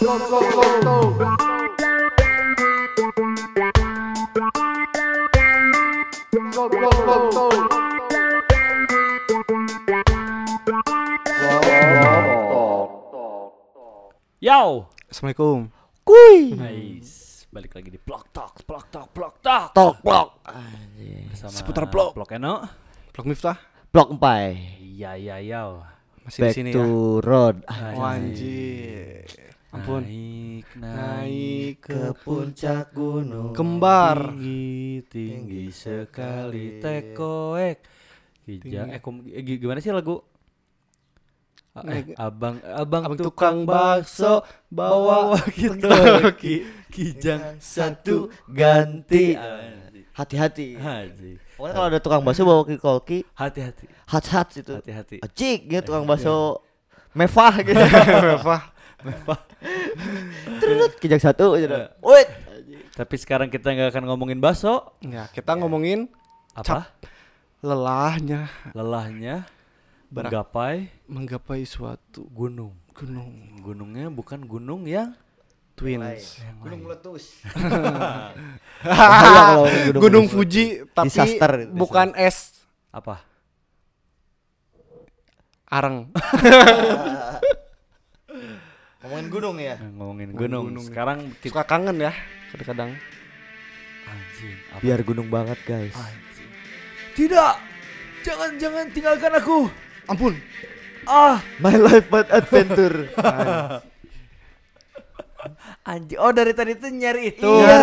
Yo. Assalamualaikum. Kuy. Nice. Balik lagi di Block Talk, Block Talk, Block Talk. Tok blok. Seputar blok. Blok Eno. Blok Miftah Blok empai. Iya, iya, iya. masih di Back sini to ya. road. Oh, anjir. Ampun. Naik, naik ke puncak gunung. Kembar. Tinggi, tinggi sekali tekoek. Kijang, eh, eh, gi- gimana sih lagu? Ah, Eh, Naik- abang, abang, Abang tukang tukang bakso bawa kita ki, kijang satu ganti. Hati-hati. Pokoknya kalau ada tukang bakso bawa kolki, Hati-hati, hat-hat itu. hati-hati. Acik gitu tukang bakso mewah gitu. Terus kijang satu gitu. Wait. Tapi sekarang kita nggak akan ngomongin bakso. Ya, kita ngomongin Apa? lelahnya Lelahnya Berak- menggapai menggapai suatu gunung. gunung Gunungnya bukan gunung yang twins. Gunung meletus. Gunung Fuji tapi Disaster. bukan es apa? areng. Ngomongin gunung ya. Ngomongin gunung. gunung. Sekarang kita Suka kangen ya kadang-kadang. anjing. Apa? Biar gunung banget, guys. Anjing. Tidak. Jangan jangan tinggalkan aku. Ampun. Ah, My life but adventure. anjing. Oh, dari tadi tuh nyari itu. Iya.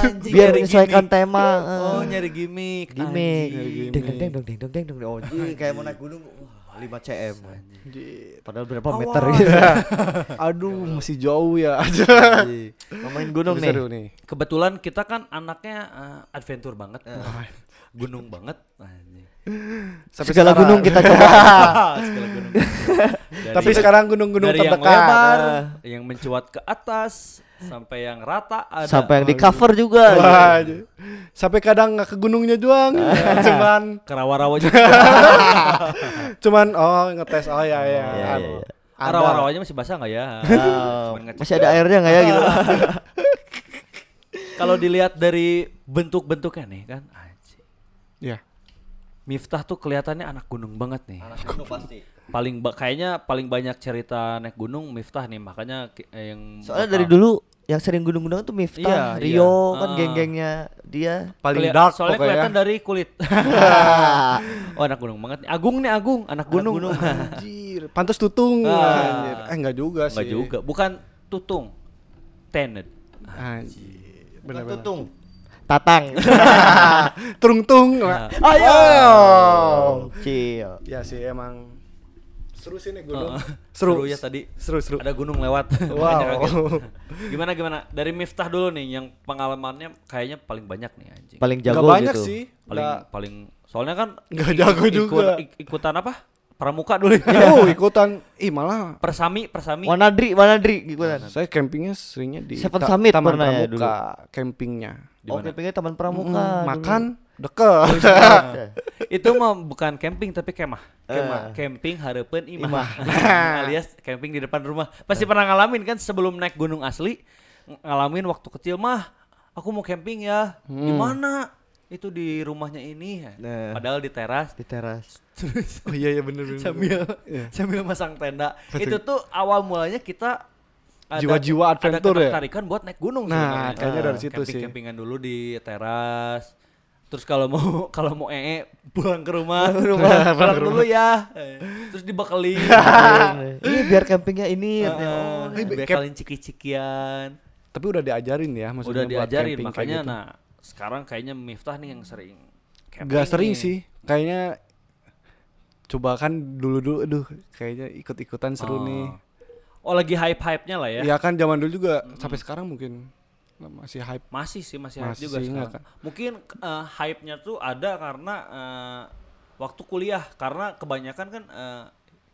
Anjing, Biar nyari menyesuaikan gimmick. tema. Oh, eh. nyari gimmick. gimmick. Anjing. Deng deng deng deng deng deng deng deng. Oh, kayak mau naik gunung. Wah, 5 cm. Padahal berapa meter gitu. Aduh, masih jauh ya. Ngomongin gunung Tapi nih. seru nih. Kebetulan kita kan anaknya eh, adventure banget. Eh. Gunung banget. Anjing. Sampai Segala sekarang. gunung kita coba. Segala gunung. Dari- Tapi sekarang gunung-gunung dari yang terdekat. lebar, Eh. yang mencuat ke atas, sampai yang rata ada. Sampai yang di cover juga. Wah, aja. Sampai kadang nggak ke gunungnya doang, cuman ke rawa-rawa juga. cuman oh ngetes oh ya ya. Iya, iya, iya. Ah, Rawa-rawanya masih basah nggak ya? Cuman ngecek. masih ada airnya nggak ya gitu? Kalau dilihat dari bentuk-bentuknya nih kan, anjing. Ya. Miftah tuh kelihatannya anak gunung banget nih. gunung pasti. Paling ba- kayaknya paling banyak cerita naik gunung Miftah nih, makanya eh, yang Soalnya bakal- dari dulu yang sering gunung-gunung tuh Miftah, Iya, Rio iya. kan Ah. geng-gengnya dia. Paling dark soalnya pokoknya. kelihatan dari kulit. oh anak gunung banget nih. Agung nih Agung, anak gunung. gunung. Anjir, pantas tutung. Ah. Anjir. Eh enggak juga sih. Enggak juga, bukan tutung. Tenet. Anjir. Bukan Bener-bener. tutung. Tatang. Tung-tung. Nah. Ayo. Cil. Ya sih emang seru sih nih gunung. Heeh. Seru. Seru ya tadi. Seru seru. Ada gunung lewat. Wow. Gimana gimana? Dari Miftah dulu nih yang pengalamannya kayaknya paling banyak nih anjing. Paling jago banyak gitu. sih. paling Nggak- paling soalnya kan Nggak ik- jago ikut- juga. ik- ikutan apa? Pramuka dulu. Oh, ikutan. Ih, malah persami, persami. Wanadri, Wanadri gimana? saya campingnya seringnya di Seven Ta- Summit Taman pernah ya Pramuka, campingnya. Oh, campingnya Taman Pramuka. Mm, dulu. makan deket. Itu mah bukan camping tapi kemah. Kemah. Camping harapan imah. Imah. Alias camping di depan rumah. Pasti pernah ngalamin kan sebelum naik gunung asli ng- ngalamin waktu kecil mah aku mau camping ya. Di mana? Itu di rumahnya ini. Nah. Padahal di teras. di teras. Terus oh iya iya bener bener. sambil Iya. sambil masang tenda. Itu tuh awal mulanya kita Jiwa-jiwa adventure ya? Ada ketertarikan buat naik gunung Nah, sebenarnya. kayaknya dari Ah, situ sih. Camping-campingan dulu di teras. Terus kalau mau kalau mau ee pulang ke rumah, pulang, dulu ya. Terus dibekelin. ini biar campingnya ini. Heeh, Eh, dibekelin ciki-cikian. Tapi udah diajarin ya maksudnya Udah diajarin makanya gitu. nah sekarang kayaknya Miftah nih yang sering camping Gak sering nih. sih. Kayaknya coba kan dulu-dulu aduh kayaknya ikut-ikutan seru Oh. nih. Oh lagi hype-hype-nya lah ya. Iya kan zaman dulu juga sampai sekarang mungkin masih hype. Masih sih masih, hype Masih juga sih, sekarang. kan? Mungkin eh, hype-nya tuh ada karena eh, waktu kuliah karena kebanyakan kan eh,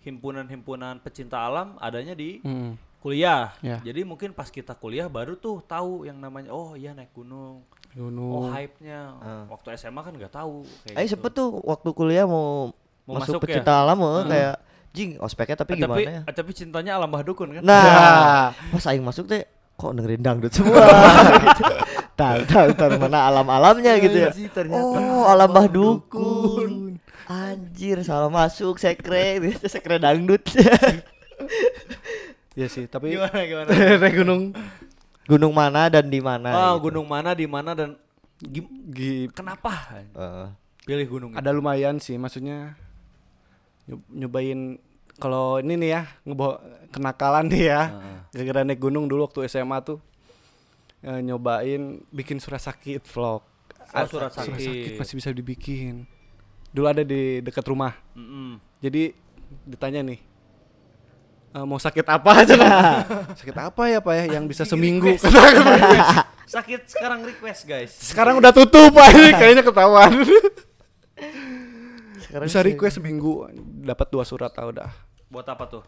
himpunan-himpunan pecinta alam adanya di Mm. kuliah. Ya. Jadi mungkin pas kita kuliah baru tuh tahu yang namanya oh iya naik gunung. Oh Gunung. hype-nya. Waktu SMA kan nggak tahu kayak Ayo gitu. sempet tuh waktu kuliah mau Mau masuk, masuk ya? pecinta alam eh, kayak jing ospeknya tapi Eh, gimana tapi, ya eh, tapi cintanya alam dukun kan? nah pas aing masuk teh kok dengerin dangdut semua? Gitu. tahu tahu tahu mana alam alamnya gitu ya? ternyata. oh alam bah dukun. Anjir salah masuk sekre. Gitu sekre dangdut. Iya sih, tapi Gimana gimana? gunung. Gunung mana dan di mana Oh, gitu. gunung mana di mana dan gim- gi- kenapa? Pilih gunung ada lumayan sih, maksudnya nyob- nyobain kalau ini nih ya ngebawa kenakalan nih ya. Gara-gara naik gunung dulu waktu SMA tuh eh, nyobain bikin surat sakit vlog. Oh, Ah, surat sakit. masih bisa dibikin. Dulu ada di dekat rumah. Mm-mm. Jadi ditanya nih "Eh, mau sakit apa aja sakit apa ya pak ya yang bisa seminggu Sakit sekarang request guys. sekarang udah tutup pak ini kayaknya ketahuan sekarang bisa request seminggu dapat dua surat ah udah Buat apa tuh?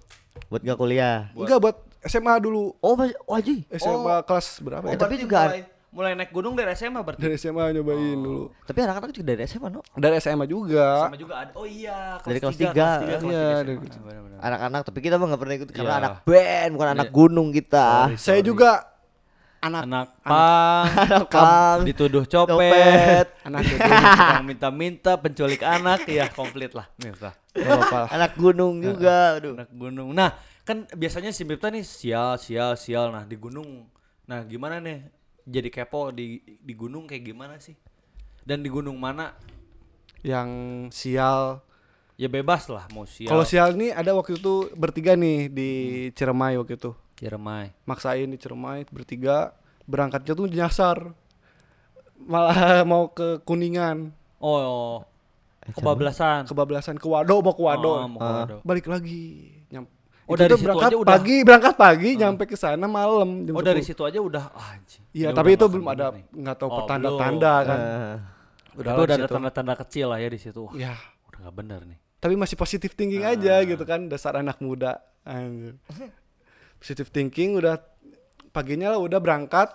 buat nggak kuliah enggak buat SMA dulu oh wajib SMA kelas berapa Eh, ya tapi juga mulai, mulai naik gunung dari SMA berarti. dari SMA nyobain dulu tapi anak-anak juga dari SMA no dari SMA juga Sama juga ada. Oh iya, Dari kelas tiga, tiga. kelas tiga, kelas Iya, tiga dari SMA. kelas Benar-benar. anak-anak tapi kita mah nggak pernah ikut karena Iya. anak band bukan anak Iya. gunung kita saya juga anak Anak pang, Anak pang, dituduh copet, copet. anak tukang minta-minta, penculik anak, ya komplit lah. Miftah. Anak gunung juga aduh Anak gunung. Nah, kan biasanya si Miftah nih sial, sial, sial. Nah, di gunung. Nah, gimana nih? Jadi kepo di di gunung kayak gimana sih? Dan di gunung mana? yang sial Ya bebas lah mau sial. kalau sial nih ada waktu itu bertiga nih di Ciremai waktu itu Ciremai. maksain di Ciremai bertiga berangkatnya tuh nyasar malah mau ke kuningan Oh, oh. Kebablasan. kebablasan ke Wado mau ke Wado Oh, mau ke Wado. balik lagi Nyam- Oh, Itu dari situ berangkat aja udah- pagi berangkat pagi nyampe ke sana malam jam Oh, dari 10. situ aja udah ah, anjing. iya tapi udah itu belum ada nggak tahu Oh, pertanda-tanda kan Eh, udah itu udah ada tanda-tanda kecil lah ya di situ. Wah, ya udah nggak bener nih. tapi masih positif thinking Ah. aja gitu kan dasar anak muda anjir. positif thinking udah paginya lah udah berangkat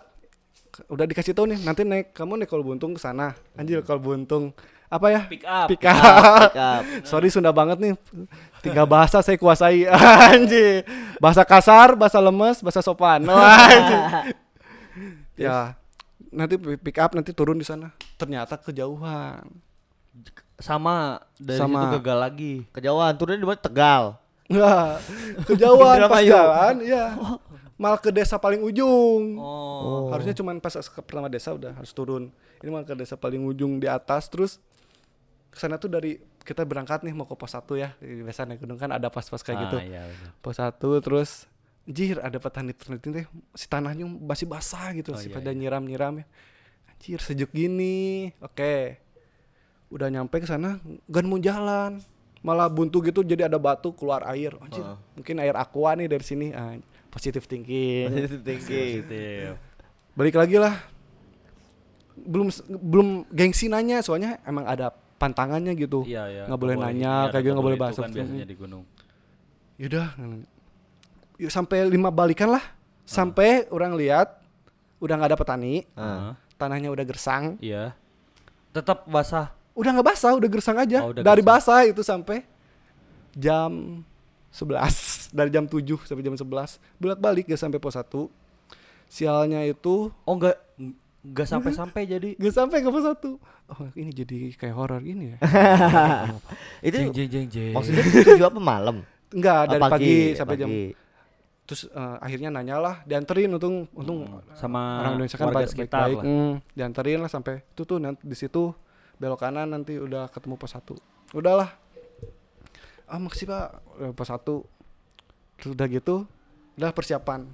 udah dikasih tahu nih nanti naik kamu naik kalau buntung ke sana anjir kalau buntung apa ya Pick up. pick up pick up. sorry Sunda banget nih tiga bahasa saya kuasai anjir bahasa kasar bahasa lemes bahasa sopan Wah, anjir. ya nanti pick up nanti turun di sana ternyata kejauhan Sama dari Sama. situ gagal lagi. kejauhan turunnya di mana Tegal Enggak, kejauhan pas jalan, iya. Malah ke desa paling ujung. Oh. Harusnya cuma pas ke pertama desa udah harus turun. Ini malah ke desa paling ujung di atas terus ke sana tuh dari kita berangkat nih mau ke pos satu ya. Biasa naik gunung kan ada pos-pos kayak Ah, gitu. iya, bener. Pos satu terus Anjir ada petani petani teh si tanahnya masih basah gitu Oh, si iya, pada iya. nyiram-nyiram ya. Anjir sejuk gini. Oke. Udah nyampe ke sana gan mau jalan. Malah buntu gitu jadi ada batu keluar air. Anjir, mungkin air aqua nih dari sini. Ah, thinking. positive thinking Positif. Balik lagi lah. Belum belum gengsi nanya soalnya emang ada pantangannya gitu. Iya, iya. Nggak boleh nanya, kayak gitu, nggak boleh itu bahas kan biasanya di gunung. Yaudah. Yuk sampai lima balikan lah. Sampai orang lihat udah nggak ada petani, Ah. tanahnya udah gersang. Iya. Tetap basah. Udah nggak basah, udah gersang aja. Oh, udah Dari gersang. basah itu sampai jam 11 dari jam 7 sampai jam 11 bolak-balik gak sampai pos 1 sialnya itu Oh, enggak enggak sampai-sampai jadi. gak sampai ke pos 1 oh ini jadi kayak horor gini ya? Itu Jeng jeng jeng jeng. maksudnya tujuh apa malam? Enggak Oh, dari pagi, sampai pagi. jam terus eh, akhirnya nanya lah dianterin untung untung sama orang Indonesia kan warga baik sekitar baik lah. Hmm, dianterin lah sampai itu tuh nanti di situ belok kanan nanti udah ketemu pos satu. Udahlah. Ah makasih pak. Eh, pos satu. Terus udah gitu udah persiapan.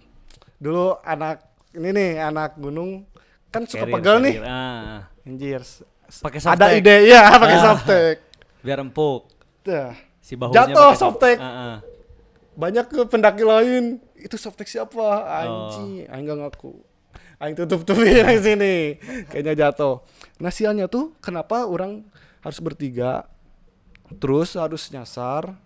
Dulu anak ini nih anak gunung kan suka Carrier, pegel nih carrier. Ah, anjir Pakai ada ide ya pakai Ah. softtek biar empuk. Dah. Si bahunya Jatuh softtek. Ah, ah. banyak ke pendaki lain itu softtek siapa Oh. anjing aing gak ngaku aing tutup tutupin di sini kayaknya jatuh nah sialnya tuh kenapa orang harus bertiga terus harus nyasar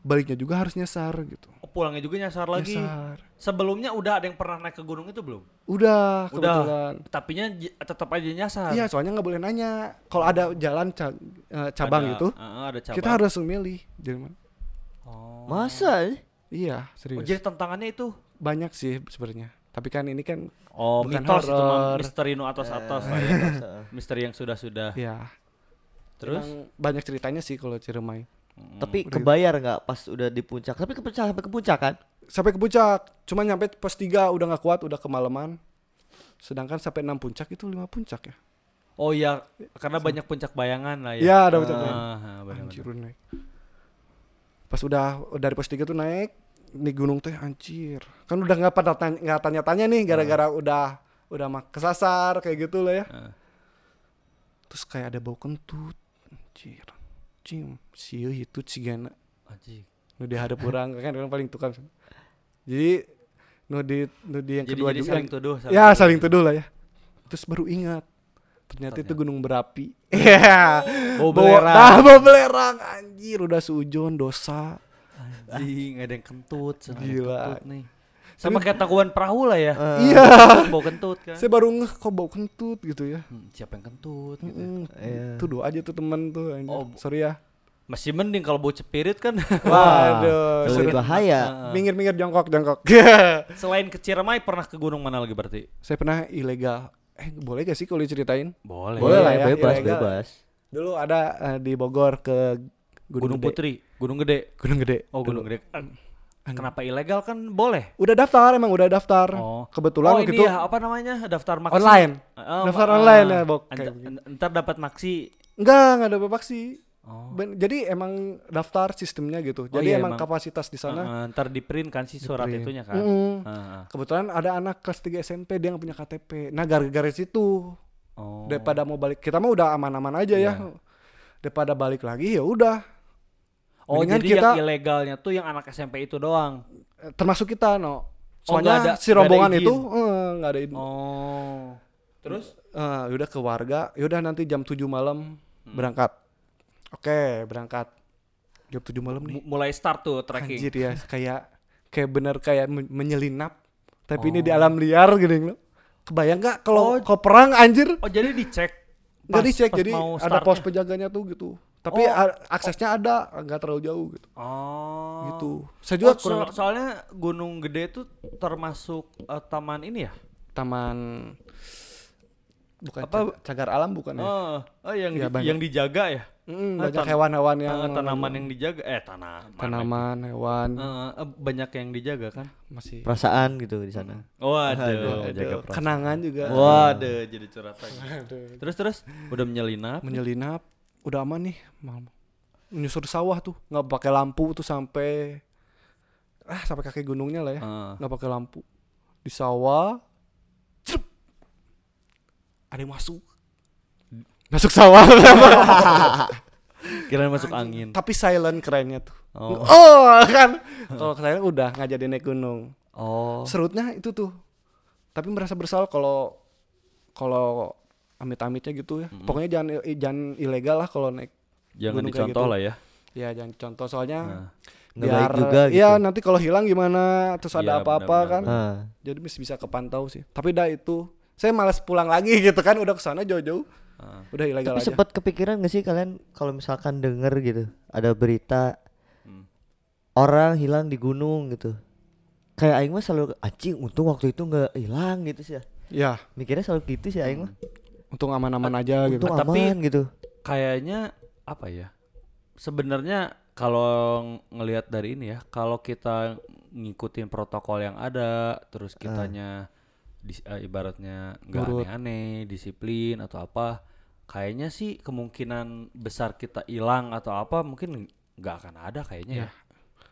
baliknya juga harus nyasar gitu Oh, pulangnya juga nyasar lagi. nyasar sebelumnya udah ada yang pernah naik ke gunung itu belum? Udah, Udah. kebetulan. Tapinya tetap aja nyasar. Iya, soalnya nggak boleh nanya. Kalau ada jalan ca- eh, cabang Ada, gitu, uh, ada cabang. kita harus memilih. Jadi mana? Oh. Masa? Iya, Oh, serius. jadi tantangannya itu. Banyak sih sebenarnya. Tapi kan ini kan Oh, Bukan mitos itu mah horor. misteri nu atas-atas Eh, lah ya. masa. Misteri yang sudah-sudah. ya Terus emang banyak ceritanya sih kalau Ciremai. Mm, Tapi Udah. kebayar nggak pas udah di puncak? Tapi ke puncak sampai ke puncak kan? Sampai ke puncak, cuma nyampe pos 3 udah nggak kuat, udah kemalaman. Sedangkan sampai 6 puncak itu 5 puncak ya. Oh iya, karena banyak puncak bayangan lah ya. Iya, ada puncak Ah, bayangan. ah, benar-benar. Anjir udah naik. Pas udah dari pos 3 tuh naik di gunung teh anjir. Kan udah nggak pada tanya, nggak tanya-tanya nih gara-gara udah udah mak kesasar kayak gitu lah ya. Ah. Terus kayak ada bau kentut. Anjir. Cim, sieu itu cigana. Anjing. Nu di hadap urang kan orang paling tukang. Jadi nu di nu di yang Jadi, kedua jadi juga saling tuduh. ya saling tuduh lah ya. Terus baru ingat ternyata itu gunung berapi. Iya. Bau belerang. Nah, bau belerang anjir udah seujon dosa. Anjing, ada yang kentut. yang Gila. kentut nih. Sama kayak takuan perahu lah ya. Eh, Iya. Bau kentut kan. Saya baru ngeh kok bau kentut gitu ya. Hmm, siapa yang kentut gitu. Mm-mm. Iya. Tuduh aja tuh temen tuh anjir. Oh, Sorry ya. Masih mending kalau bau cepirit kan. Waduh. lebih seru. bahaya. Ah. Minggir-minggir jongkok jongkok. Selain ke Ciremai pernah ke gunung mana lagi berarti? Saya pernah ilegal. Eh boleh gak sih kalau diceritain? Boleh. Boleh lah ya, Bebas, ilegal. bebas. Dulu ada eh, di Bogor ke Gunung, Gunung, Gede. Putri, Gunung Gede. Gunung Gede. Oh, Dulu. Gunung Gede. Kenapa ilegal kan boleh? Udah daftar emang udah daftar. Oh. Kebetulan oh, ini itu ya apa namanya? Daftar maksi. online. Oh, Daftar ah, online ya, Bok. gitu. Ntar dapat maksi. Enggak, enggak ada vaksi. Oh. Ben- jadi emang daftar sistemnya gitu. Jadi iya, emang, emang. kapasitas di sana. Ah, ntar di print kan si surat Di-print. itunya kan. Mm-mm. Ah, ah. Kebetulan ada anak kelas 3 SMP dia nggak punya KTP. Nah, gara-gara situ Oh. daripada mau balik kita mah udah aman-aman aja Iya. ya. Daripada balik lagi ya udah. Oh, Mendingan jadi kita- yang ilegalnya tuh yang anak SMP itu doang. Eh, Termasuk kita no. Oh, Soalnya nggak ada- si ada rombongan itu eh, nggak ada izin. Oh. Terus Eh, yaudah ke warga, yaudah nanti jam 7 malam Hmm. berangkat. Oke, berangkat. Jam 7 malam nih. mu- mulai start tuh trekking. Anjir ya, kayak kayak bener kayak men- menyelinap. Tapi ini di Oh. alam liar gini lo. Kebayang nggak kalau Oh. kalau perang anjir? Oh, jadi dicek. Pas- dicek, pas jadi ada pos penjaganya tuh gitu. Tapi Oh. aksesnya ada, nggak terlalu jauh gitu. Oh. Gitu. Saya juga Oh, so- kurang soalnya Gunung Gede itu termasuk eh, taman ini ya? taman bukan Apa? cagar, cagar alam bukan ya? Oh, oh yang Iya, di- banyak. yang dijaga ya? Mm, Ah, banyak hewan-hewan yang Eh, tanaman yang dijaga eh tanaman. tanaman, hewan eh, banyak yang dijaga kan? masih Perasaan gitu di sana. Waduh, Aduh, jaga perasaan. kenangan juga. Waduh, jadi curhat lagi. Aduh. Terus terus udah menyelinap. menyelinap udah aman nih malam menyusur sawah tuh nggak pakai lampu tuh sampai ah sampai kaki gunungnya lah ya nggak pakai lampu di sawah. Ada yang masuk masuk sawah kirain masuk angin. tapi silent kerennya tuh Oh. oh kan kalau silent udah nggak jadi naik gunung Oh. serutnya itu tuh tapi merasa bersalah kalau kalau amit-amitnya gitu ya pokoknya jangan jangan ilegal lah kalau naik Jangan dicontoh gitu. lah ya. ya jangan contoh soalnya Nah. Nggak baik juga gitu. Iya nanti kalau hilang gimana terus Iya, ada apa-apa benar-benar. kan Ah. jadi mesti bisa kepantau sih tapi dah itu saya malas pulang lagi gitu kan udah ke sana jauh-jauh Ah. udah ilegal Tapi aja sempat kepikiran gak sih kalian kalau misalkan denger gitu ada berita Hmm. orang hilang di gunung gitu. Kayak aing mah selalu anjing untung waktu itu nggak hilang gitu sih ya. ya Mikirnya selalu gitu sih aing mah. untung aman-aman aja gitu Untung Ah, tapi- aman gitu. Kayaknya apa ya? Sebenarnya kalau ng- ngelihat dari ini ya, kalau kita ngikutin protokol yang ada, terus kitanya dis- eh, ibaratnya nggak aneh-aneh, disiplin atau apa, kayaknya sih kemungkinan besar kita hilang atau apa mungkin nggak akan ada kayaknya ya.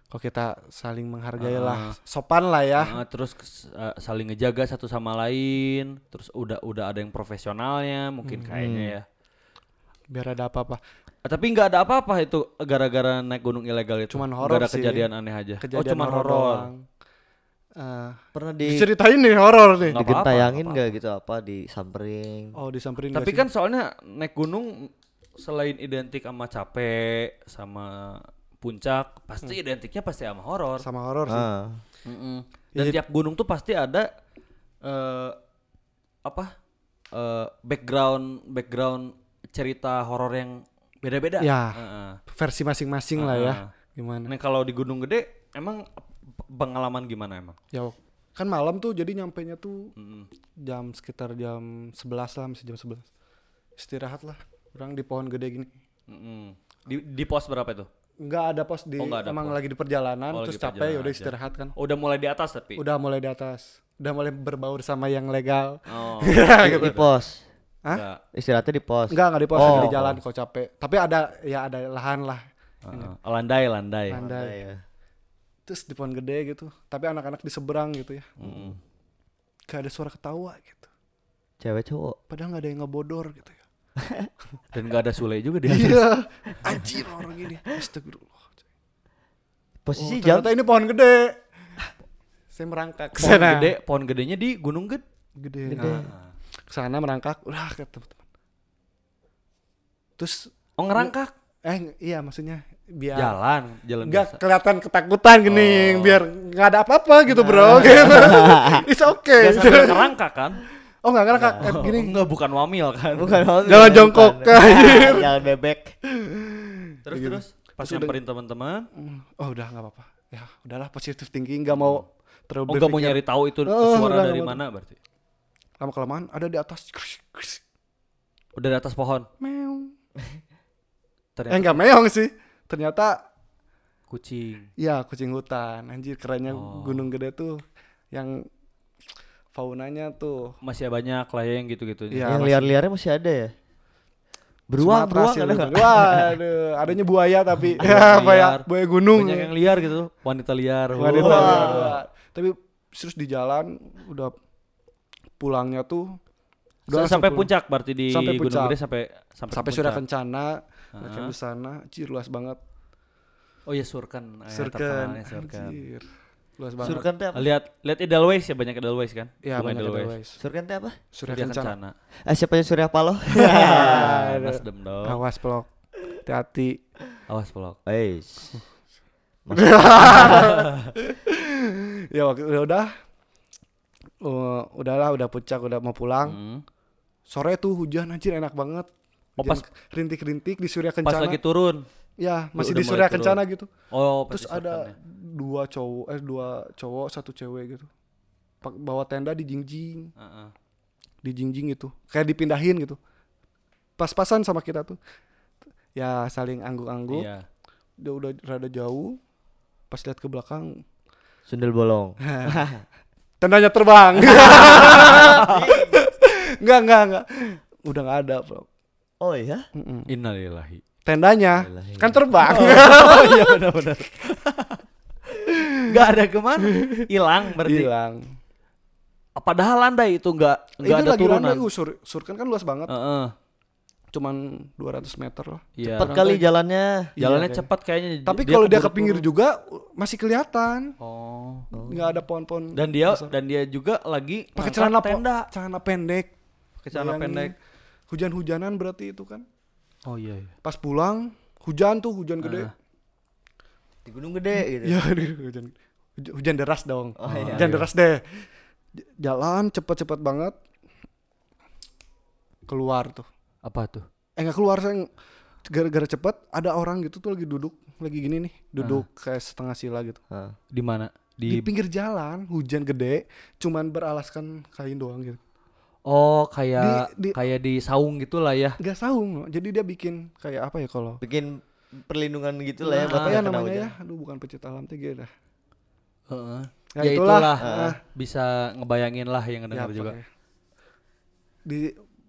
kalau kita saling menghargai Ah. lah sopan lah ya Ah, terus eh, saling ngejaga satu sama lain, terus udah udah ada yang profesionalnya mungkin kayaknya ya. biar ada apa-apa Ah, tapi nggak ada apa-apa itu gara-gara naik gunung ilegal itu. Cuman horor ada sih. kejadian aneh aja. kejadian oh, cuman horor Eh, Pernah di diceritain nih horor nih digentayangin nggak nggak gitu apa disamperin. oh disamperin Tapi kan soalnya naik gunung selain identik sama capek, sama puncak, pasti identiknya pasti sama horor. sih? sama horor sih Ah. Mm-mm. Dan Iya. tiap gunung tuh pasti ada eh apa? eh background background cerita horor yang beda-beda. Ya. Heeh. versi masing-masing lah ya gimana Nah, kalau di Gunung Gede emang pengalaman gimana emang? ya kan malam tuh jadi nyampe nya tuh Mm-mm. jam sekitar jam 11 lah masih jam 11 istirahat lah orang di pohon gede gini Mm-mm. Di, di pos berapa itu? nggak ada pos di Oh, nggak ada emang pos. lagi di perjalanan Oh, terus lagi capek perjalanan udah aja. istirahat kan Oh, udah mulai di atas tapi. udah mulai di atas udah mulai berbaur sama yang legal Oh. Di, di pos. Hah? Istirahatnya di pos. enggak enggak di pos Oh, di jalan kok capek tapi ada ya ada lahan lah Heeh. landai, landai. landai ya. Terus di pohon gede gitu tapi anak-anak di seberang gitu ya Mm-mm. kayak ada suara ketawa gitu Cewek cowok. padahal nggak ada yang ngebodor gitu ya Dan nggak ada Sule juga di atas. iya anjir orang gini astagfirullah Posisi oh, jam ternyata ini pohon gede saya merangkak ke Pohon sana gede, pohon gedenya di Gunung Gede. gede, Gede. Nah, ke sana merangkak udah ke teman-teman terus Oh, ngerangkak. eh iya maksudnya biar Jalan, jalan nggak biasa. kelihatan ketakutan gini Oh. biar nggak ada apa-apa gitu bro gitu. it's okay Biasa ngerangkak kan? oh nggak ngerangkak eh, Oh, gini enggak bukan wamil kan. bukan hobi, Jalan bukan. jongkok, anjir. Jalan bebek. Terus Gitu. terus pas Terus udah- nyamperin teman-teman, oh udah nggak apa-apa ya udahlah positive thinking nggak mau terlalu oh nggak mau nyari tahu itu Oh, suara dari mana berarti? lama kelamaan ada di atas Kris, kris. Udah di atas pohon. meong eh Ternyata nggak meong sih ternyata kucing. ya kucing hutan anjir kerennya Oh. gunung gede tuh yang faunanya tuh Masih banyak lah ya yang gitu-gitu. Iya. yang liar-liarnya masih ada ya. Beruang, Sumatera beruang ada lu. nggak? Waduh, adanya buaya tapi Buaya buaya buaya gunung. Banyak yang liar gitu, wanita liar. Wanita Wah. liar. Tapi terus di jalan udah pulangnya tuh udah sampai pulang. puncak berarti di Sampai Gunung puncak. Gede sampai sampai, sampai Surya puncak. Kencana, Uh di sana, anjir luas banget. Oh iya Surken, eh, Surken, terkenalnya Surken. anjir. Luas banget. Surkan teh apa? Lihat lihat Edelweiss ya banyak Edelweiss kan? Ya Bunga banyak Edelweiss. Edelweiss. Surkan teh apa? Surya Kencana. Eh, siapa yang Surya Paloh? Aduh. Nasdem dong. Awas pelok. Hati-hati. Awas pelok. Eis. ya waktu ya udah Uh, udahlah udah puncak udah mau pulang Hmm. sore tuh hujan anjir enak banget Oh, pas- rintik-rintik di Surya Pas Kencana. lagi turun. ya masih di Surya turun. Kencana gitu. Oh, terus ada ya. dua cowok eh dua cowok satu cewek gitu. Pak bawa tenda di jingjing. Heeh. di jingjing itu. Kayak dipindahin gitu. Pas-pasan sama kita tuh. Ya saling angguk-angguk. Iya. dia udah rada jauh. Pas lihat ke belakang. Sundel bolong. tendanya terbang. Enggak enggak enggak udah nggak ada bro Oh iya. Innalillahi. tendanya Innalillahi. kan terbang oh iya benar-benar. Gak ada ke mana, hilang berarti. hilang Padahal landai itu nggak nggak itu ada lagi turunan. landai uh, sur surkan kan luas banget Heeh. cuman 200 meter lah Iya. Cepat kali jalannya. Jalannya Iya, cepat kayaknya. tapi kalau dia ke pinggir turun. juga uh, masih kelihatan Oh. nggak ada pohon-pohon Dan dia besar. dan dia juga lagi pakai celana tenda. celana pendek Pakai celana pendek. Hujan-hujanan berarti itu kan Oh iya. iya. pas pulang hujan tuh hujan gede Ah. Di gunung gede gitu. ya hujan hujan- deras dong Oh, iya. hujan deras deh jalan cepet-cepet banget keluar tuh Apa tuh? eh nggak keluar saya gara-gara cepet ada orang gitu tuh lagi duduk lagi gini nih duduk kayak setengah sila gitu Ah. Di mana? di, Di, pinggir jalan hujan gede cuman beralaskan kain doang gitu Oh, kayak Di- di- kayak di saung gitulah ya. nggak saung jadi dia bikin kayak apa ya kalau Bikin perlindungan gitu lah ya buat apa ya namanya hujan. ya aduh bukan pecinta alam teh dah Heeh. ya, Ya, itulah itulah. Ah, Bisa ngebayangin lah yang ya, dengar juga. pokoknya. di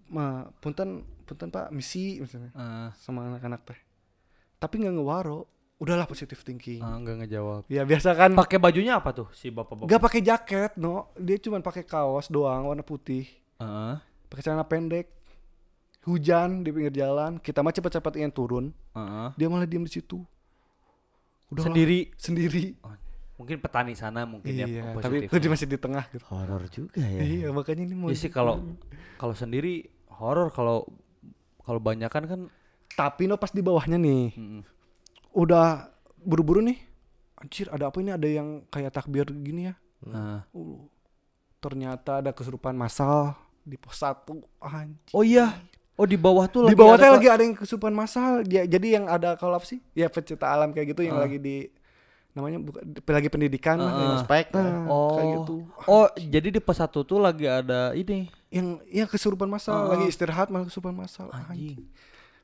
ma punten punten pak misi misalnya Ah, sama anak-anak teh tapi nggak ngewaro udahlah positive thinking ah, nggak ngejawab. ya biasa kan Pakai bajunya apa tuh si bapak-bapak? nggak pakai jaket no dia cuma pakai kaos doang warna putih Heeh. pakai celana pendek hujan di pinggir jalan kita mah cepet-cepet ingin turun heeh. dia malah diem di situ Udahlah, Sendiri. sendiri Mungkin petani sana mungkin ya iya tapi positifnya. dia masih di tengah gitu Horor juga ya. iya makanya ini mau Iya sih kalau kalau sendiri horor kalau kalau banyakan kan tapi no pas di bawahnya nih mm, udah buru-buru nih anjir ada apa ini ada yang kayak takbir gini ya Nah. Uh, ternyata ada kesurupan massal di pos satu anjing. Oh iya. Oh di bawah tuh di lagi bawah ada lagi ada yang kesurupan massal dia jadi yang ada kolap sih ya pecinta alam kayak gitu yang Ah. lagi di namanya bukan lagi pendidikan lah, yang Ospek. Nah, Oh. kayak gitu Oh, jadi di pos satu tuh lagi ada ini. yang yang kesurupan massal Ah. lagi istirahat malah kesurupan massal anjing Anjing.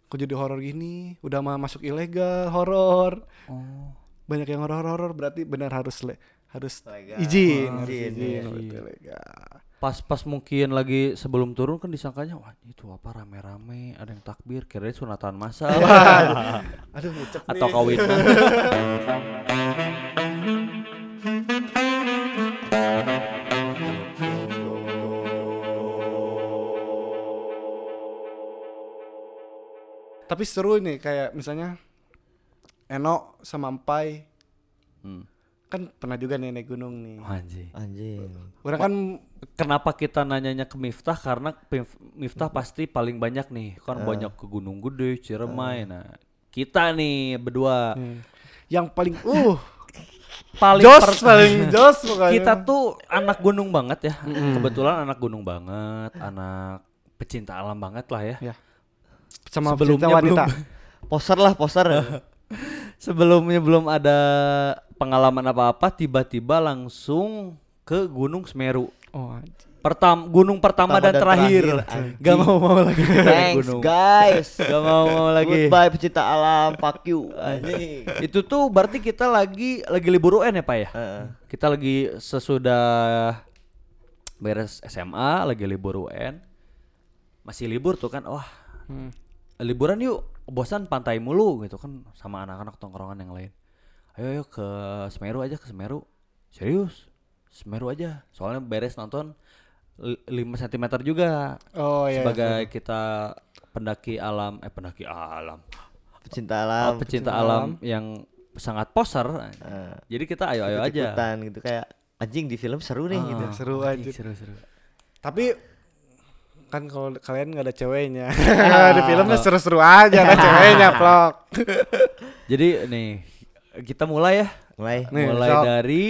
kok jadi horor gini udah mah masuk ilegal horor Oh. banyak yang horor horor berarti benar harus le harus Legal. izin Oh, harus izin, izin, iya. berarti legal. Pas pas mungkin lagi sebelum turun kan disangkanya wah itu apa rame-rame ada yang takbir kirain sunatan masal aduh atau nih. kawin tapi seru nih kayak misalnya Eno sama Empai hmm. Kan pernah juga nih naik gunung nih. Anjing. Anjing. orang kan Kenapa kita nanyanya ke Miftah? Karena Miftah pasti paling banyak nih. Kan banyak ke Gunung Gede, Ciremai. Nah, kita nih berdua. Nih, yang paling uh. Paling jos per- paling jos pokoknya. Kita tuh anak gunung banget ya. Kebetulan anak gunung banget, anak pecinta alam banget lah ya. ya. Sama Sebelumnya pecinta wanita. Poster lah, poster. Sebelumnya belum ada pengalaman apa-apa, tiba-tiba langsung ke Gunung Semeru. oh. Pertam gunung pertama, dan, terakhir. anjing. Gak mau mau lagi Thanks gunung. guys. Gak mau mau lagi. Goodbye pecinta alam, fuck you. Anjing. Itu tuh berarti kita lagi lagi libur UN ya pak ya? Heeh. Kita lagi sesudah beres SMA, lagi libur UN. Masih libur tuh kan, wah Hmm. liburan yuk, bosan pantai mulu gitu kan sama anak-anak tongkrongan yang lain. Ayo yuk ke Semeru aja ke Semeru. Serius? Semeru aja. Soalnya beres nonton li- 5 cm juga oh iya sebagai kita pendaki alam eh pendaki alam Pecinta Oh, alam. pecinta alam yang sangat poser. Eh, Jadi kita ayo-ayo aja. ikut-ikutan gitu kayak anjing di film seru nih gitu. Ah, seru aja. Seru-seru. tapi kan kalau kalian nggak ada ceweknya di filmnya seru-seru aja ada ceweknya vlog Jadi nih kita mulai ya. Mulai. Nih, mulai sok. dari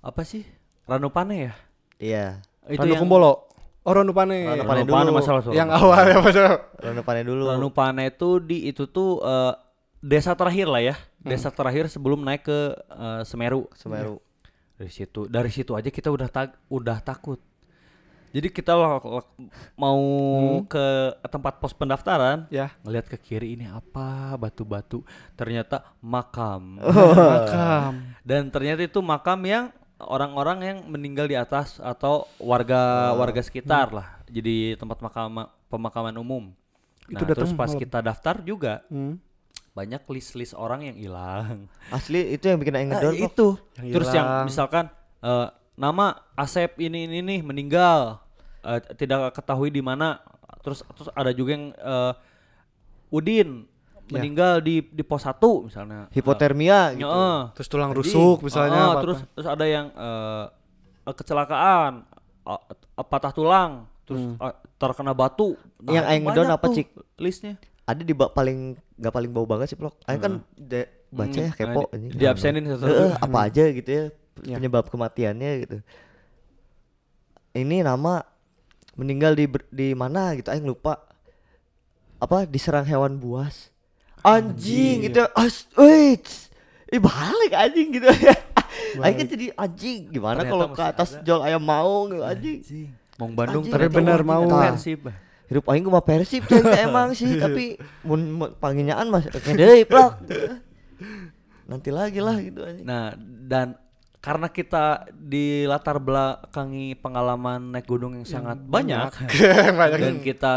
apa sih? Ranupane ya? Iya. Randu Kumbolo oh Randu Pane Randu Pane Ranupane dulu. masalah soal. yang awal ya padahal Ronde panen dulu. Ranupane itu di itu tuh eh, desa terakhir lah ya. Hmm. Desa terakhir sebelum naik ke eh, Semeru. Semeru. Dari situ, dari situ aja kita udah tak udah takut. Jadi kita mau ke tempat pos pendaftaran, ya ngelihat ke kiri ini apa batu-batu, ternyata makam. makam Dan ternyata itu makam yang orang-orang yang meninggal di atas atau warga warga sekitar lah. Jadi tempat makam pemakaman umum. Itu Nah, terus pas malam. kita daftar juga Hmm. banyak list-list orang yang hilang. Asli itu yang bikin aing Nah, ngedon. Bro. itu. Yang Terus yang misalkan eh, nama Asep ini ini nih meninggal eh, tidak ketahui di mana. Terus terus ada juga yang eh, Udin Ya. meninggal di di pos 1 misalnya. Hipotermia gitu. Heeh. terus tulang rusuk misalnya apa-apa. terus terus ada yang eh, eh, kecelakaan eh, eh, patah tulang terus eh, terkena batu Nah, Yang aing ngedon banyak apa, Cik? listnya Ada di paling nggak paling bau banget sih vlog. Aing kan de- baca ya Hmm, kepo nah, anjing. di absenin satu apa aja gitu ya Ya. penyebab kematiannya gitu. Ini nama meninggal di di mana gitu aing lupa. Apa diserang hewan buas. Anjing gitu. As wait. Ih balik anjing gitu ya. Aing kan jadi anjing gimana kalau ke atas ada. jol ayam maung gitu anjing. Mong Bandung Anjing, tapi benar mau. Persib. Hirup aing mah Persib emang sih tapi mun panginnyaan mas oke deui plok. Nanti lagi lah gitu anjing. Nah, dan karena kita di latar belakangi pengalaman naik gunung yang sangat banyak, banyak dan kita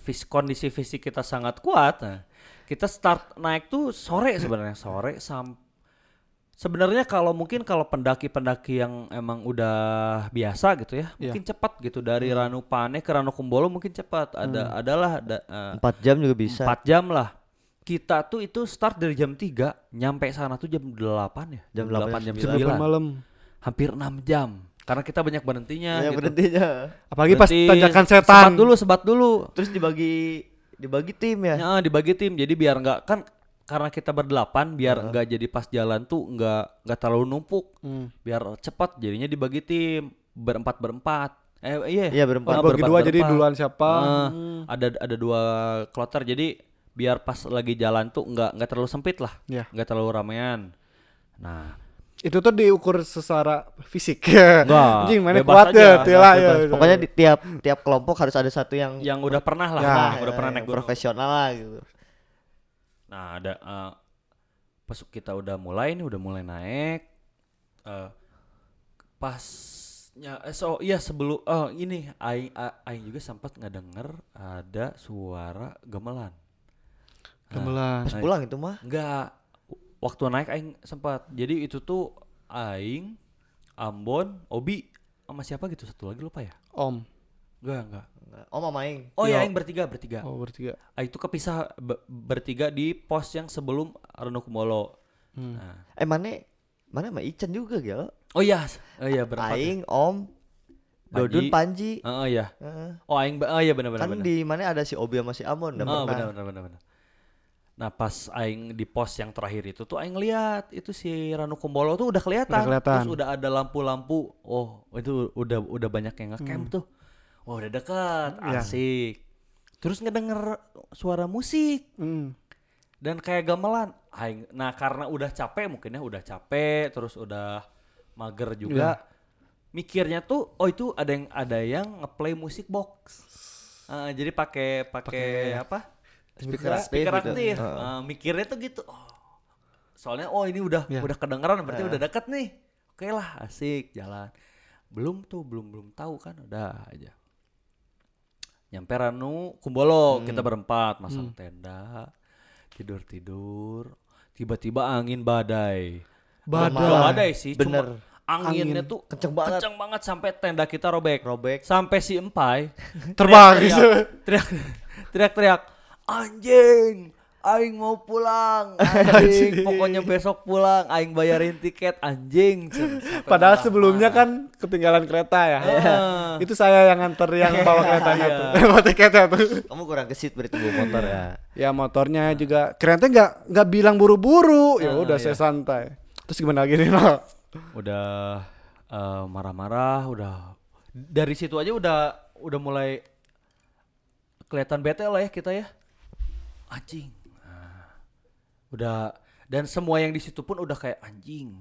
vis kondisi fisik kita sangat kuat, nah, kita start naik tuh sore sebenarnya sore sam sebenarnya kalau mungkin kalau pendaki-pendaki yang emang udah biasa gitu ya, Iya. mungkin cepat gitu dari Ranupane ke Ranukumbolo mungkin cepat. Ada adalah ada, eh, Empat jam juga bisa. 4 jam lah. Kita tuh itu start dari jam 3, nyampe sana tuh jam 8 ya. Jam 8, jam Jam 9. 8 malam Hampir 6 jam. Karena kita banyak berhentinya Ya gitu. berhentinya. apalagi pas Berhenti, tanjakan Sebat setan dulu, sebat dulu. Terus dibagi dibagi tim ya. Ya, dibagi tim. Jadi biar nggak kan karena kita berdelapan biar nggak jadi pas jalan tuh nggak nggak terlalu numpuk Hmm. biar cepat jadinya dibagi tim berempat berempat eh iya Iya, berempat. Oh, bagi dua jadi berempat. duluan siapa? Eh, ada ada dua kloter jadi biar pas lagi jalan tuh nggak nggak terlalu sempit lah Iya. nggak terlalu ramean nah Itu tuh diukur secara fisik. Enggak, Anjing mana bebas kuat aja, ya, tilah ya. Bebas. Pokoknya di tiap tiap kelompok harus ada satu yang yang udah pernah lah Ya, nah, ah, udah pernah yang naik profesional lah gitu. Nah, ada eh, pas kita udah mulai nih, udah mulai naik. eh pasnya eh, so iya sebelum oh ini aing aing juga sempat ngedenger ada suara gamelan. Gamelan. Pas pulang itu mah. Enggak. Waktu naik aing sempat. Jadi itu tuh aing Ambon, Obi sama siapa gitu satu lagi lupa ya? Om. Enggak, enggak. Oh Mama Aing. Oh ya, Iya. aing bertiga, bertiga. Oh, bertiga. Ah, itu kepisah be- bertiga di pos yang sebelum Renukumolo. Hmm. Nah. Eh mana mana sama Ican juga gel. Oh iya, oh iya berempat. ya? Aing, Om, Dodun, Panji. Oh iya. Heeh. Oh aing oh iya benar benar kan benar. di mana ada si Obi sama si Amon Oh benar benar benar benar. Nah, pas aing di pos yang terakhir itu tuh aing lihat itu si Ranu Kumbolo tuh udah kelihatan. Udah kelihatan. Terus udah ada lampu-lampu. Oh, itu udah udah banyak yang ngecamp tuh. Oh, udah dekat, Iya. asik. Terus ngedenger suara musik Hmm. dan kayak gamelan. Aing nah karena udah capek mungkin ya udah capek terus udah mager juga. Mikirnya tuh oh itu ada yang ada yang ngeplay musik box. Ah, jadi pakai pakai apa? Speaker aktif Speaker gitu. aktif. Heeh. Ah, mikirnya tuh gitu. Oh. Soalnya oh ini udah Iya. udah kedengeran berarti udah deket nih. Oke lah, asik jalan. Belum tuh, belum belum tahu kan udah aja. Nyampe Ranu Kumbolo, kita berempat masang tenda, tidur-tidur. Tiba-tiba angin badai. Badai. Bukan badai sih, Bener. cuma anginnya Angin. tuh Kenceng banget. Kenceng banget sampai tenda kita robek. Robek. Sampai si Empai Terbang teriak- gitu. teriak teriak-teriak anjing aing mau pulang anjing pokoknya besok pulang aing bayarin tiket anjing Sampai Padahal marah. sebelumnya kan ketinggalan kereta ya. Ah. Itu saya yang nganter yang bawa keretanya tuh. Bawa tiketnya tuh. Kamu kurang gesit berarti bawa motor ya. Ya motornya juga keretanya nggak nggak bilang buru-buru. Ya Ah, udah iya. saya santai. Terus gimana lagi nih lo? udah eh, marah-marah udah dari situ aja udah udah mulai kelihatan bete lah ya kita ya anjing Nah, udah dan semua yang di situ pun udah kayak anjing